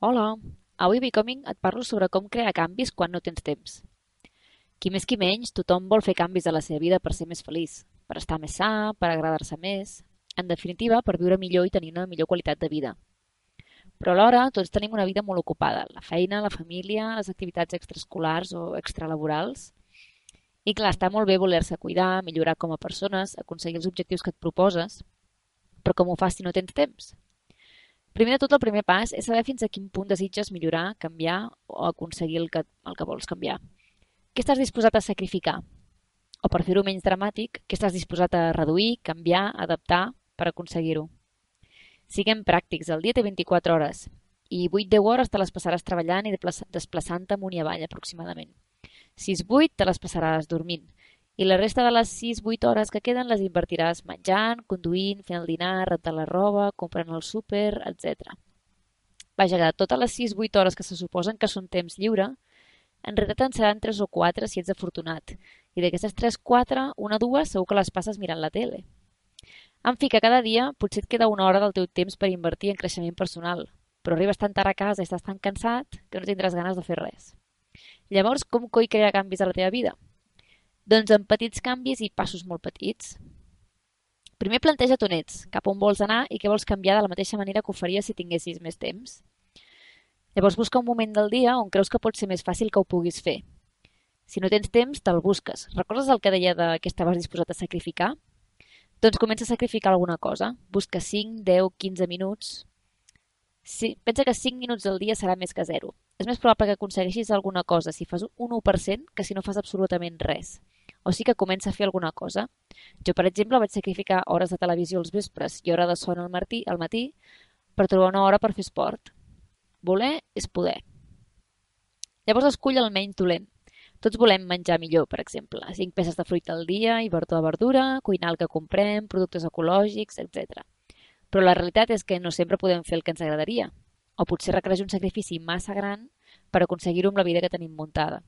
Hola, avui a Becoming et parlo sobre com crear canvis quan no tens temps. Qui més qui menys, tothom vol fer canvis a la seva vida per ser més feliç, per estar més sa, per agradar-se més, en definitiva, per viure millor i tenir una millor qualitat de vida. Però alhora tots tenim una vida molt ocupada, la feina, la família, les activitats extraescolars o extralaborals. I clar, està molt bé voler-se cuidar, millorar com a persones, aconseguir els objectius que et proposes, però com ho fas si no tens temps? Primer de tot, el primer pas és saber fins a quin punt desitges millorar, canviar o aconseguir el que, el que vols canviar. Què estàs disposat a sacrificar? O per fer-ho menys dramàtic, què estàs disposat a reduir, canviar, adaptar per aconseguir-ho? Siguem pràctics, el dia té 24 hores i 8-10 hores te les passaràs treballant i desplaçant-te amunt i avall aproximadament. 6-8 te les passaràs dormint i la resta de les 6-8 hores que queden les invertiràs menjant, conduint, fent el dinar, rentant la roba, comprant el súper, etc. Vaja, de totes les 6-8 hores que se suposen que són temps lliure, en realitat en seran 3 o 4 si ets afortunat, i d'aquestes 3-4, una o dues segur que les passes mirant la tele. En fi, que cada dia potser et queda una hora del teu temps per invertir en creixement personal, però arribes tan tard a casa i estàs tan cansat que no tindràs ganes de fer res. Llavors, com coi crear canvis a la teva vida? Doncs amb petits canvis i passos molt petits. Primer planteja't on ets, cap on vols anar i què vols canviar de la mateixa manera que ho faries si tinguessis més temps. Llavors busca un moment del dia on creus que pot ser més fàcil que ho puguis fer. Si no tens temps, te'l busques. Recordes el que deia de què estaves disposat a sacrificar? Doncs comença a sacrificar alguna cosa. Busca 5, 10, 15 minuts. Si, pensa que 5 minuts al dia serà més que 0. És més probable que aconsegueixis alguna cosa si fas un 1% que si no fas absolutament res o sí que comença a fer alguna cosa. Jo, per exemple, vaig sacrificar hores de televisió als vespres i hora de son al matí, al matí per trobar una hora per fer esport. Voler és poder. Llavors escull el menys dolent. Tots volem menjar millor, per exemple. 5 peces de fruita al dia i verdura verdura, cuinar el que comprem, productes ecològics, etc. Però la realitat és que no sempre podem fer el que ens agradaria. O potser requereix un sacrifici massa gran per aconseguir-ho amb la vida que tenim muntada.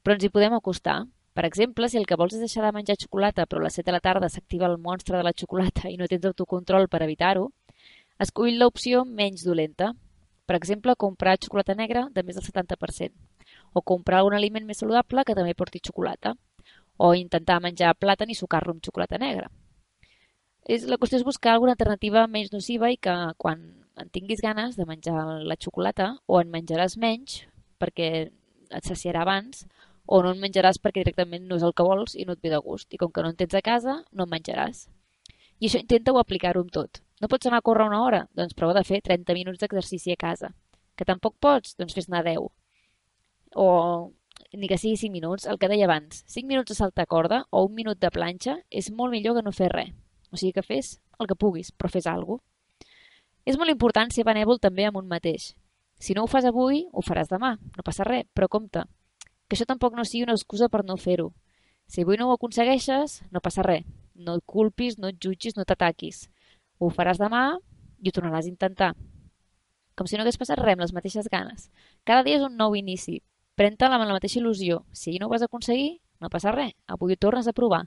Però ens hi podem acostar, per exemple, si el que vols és deixar de menjar xocolata però a les 7 de la tarda s'activa el monstre de la xocolata i no tens autocontrol per evitar-ho, escull l'opció menys dolenta. Per exemple, comprar xocolata negra de més del 70%, o comprar un aliment més saludable que també porti xocolata, o intentar menjar plàtan i sucar-lo amb xocolata negra. És, la qüestió és buscar alguna alternativa menys nociva i que quan en tinguis ganes de menjar la xocolata o en menjaràs menys perquè et saciarà abans o no en menjaràs perquè directament no és el que vols i no et ve de gust. I com que no en tens a casa, no en menjaràs. I això intenta-ho aplicar-ho amb tot. No pots anar a córrer una hora? Doncs prova de fer 30 minuts d'exercici a casa. Que tampoc pots? Doncs fes-ne 10. O ni que sigui 5 minuts, el que deia abans, 5 minuts de saltar corda o un minut de planxa és molt millor que no fer res. O sigui que fes el que puguis, però fes alguna cosa. És molt important ser benèvol també amb un mateix. Si no ho fas avui, ho faràs demà, no passa res, però compte, que això tampoc no sigui una excusa per no fer-ho. Si avui no ho aconsegueixes, no passa res. No et culpis, no et jutgis, no t'ataquis. Ho faràs demà i ho tornaràs a intentar. Com si no hagués passat res amb les mateixes ganes. Cada dia és un nou inici. Pren-te'l amb la mateixa il·lusió. Si no ho vas aconseguir, no passa res. Avui ho tornes a provar.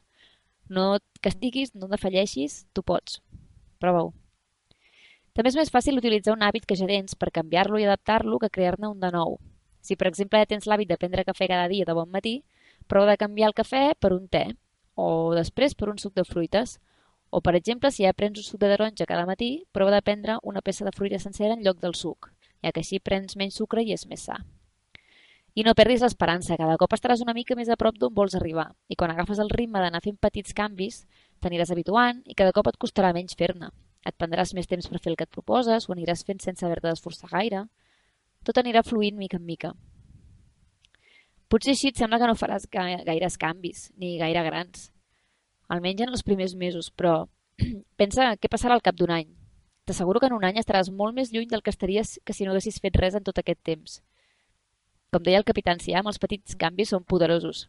No et castiguis, no defalleixis, tu pots. Prova-ho. També és més fàcil utilitzar un hàbit que ja tens per canviar-lo i adaptar-lo que crear-ne un de nou. Si, per exemple, tens l'hàbit de prendre cafè cada dia de bon matí, prova de canviar el cafè per un te, o després per un suc de fruites. O, per exemple, si ja prens un suc de taronja cada matí, prova de prendre una peça de fruita sencera en lloc del suc, ja que així prens menys sucre i és més sa. I no perdis l'esperança, cada cop estaràs una mica més a prop d'on vols arribar, i quan agafes el ritme d'anar fent petits canvis, t'aniràs habituant i cada cop et costarà menys fer-ne. Et prendràs més temps per fer el que et proposes, ho aniràs fent sense haver-te d'esforçar gaire, tot anirà fluint mica en mica. Potser així et sembla que no faràs gaires canvis, ni gaire grans. Almenys en els primers mesos, però pensa què passarà al cap d'un any. T'asseguro que en un any estaràs molt més lluny del que estaries que si no haguessis fet res en tot aquest temps. Com deia el capità Siam, els petits canvis són poderosos.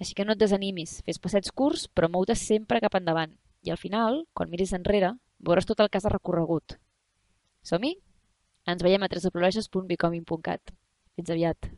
Així que no et desanimis, fes passets curts, però mou-te sempre cap endavant. I al final, quan miris enrere, veuràs tot el que has recorregut. Som-hi? Ens veiem a www.becoming.cat. Fins aviat.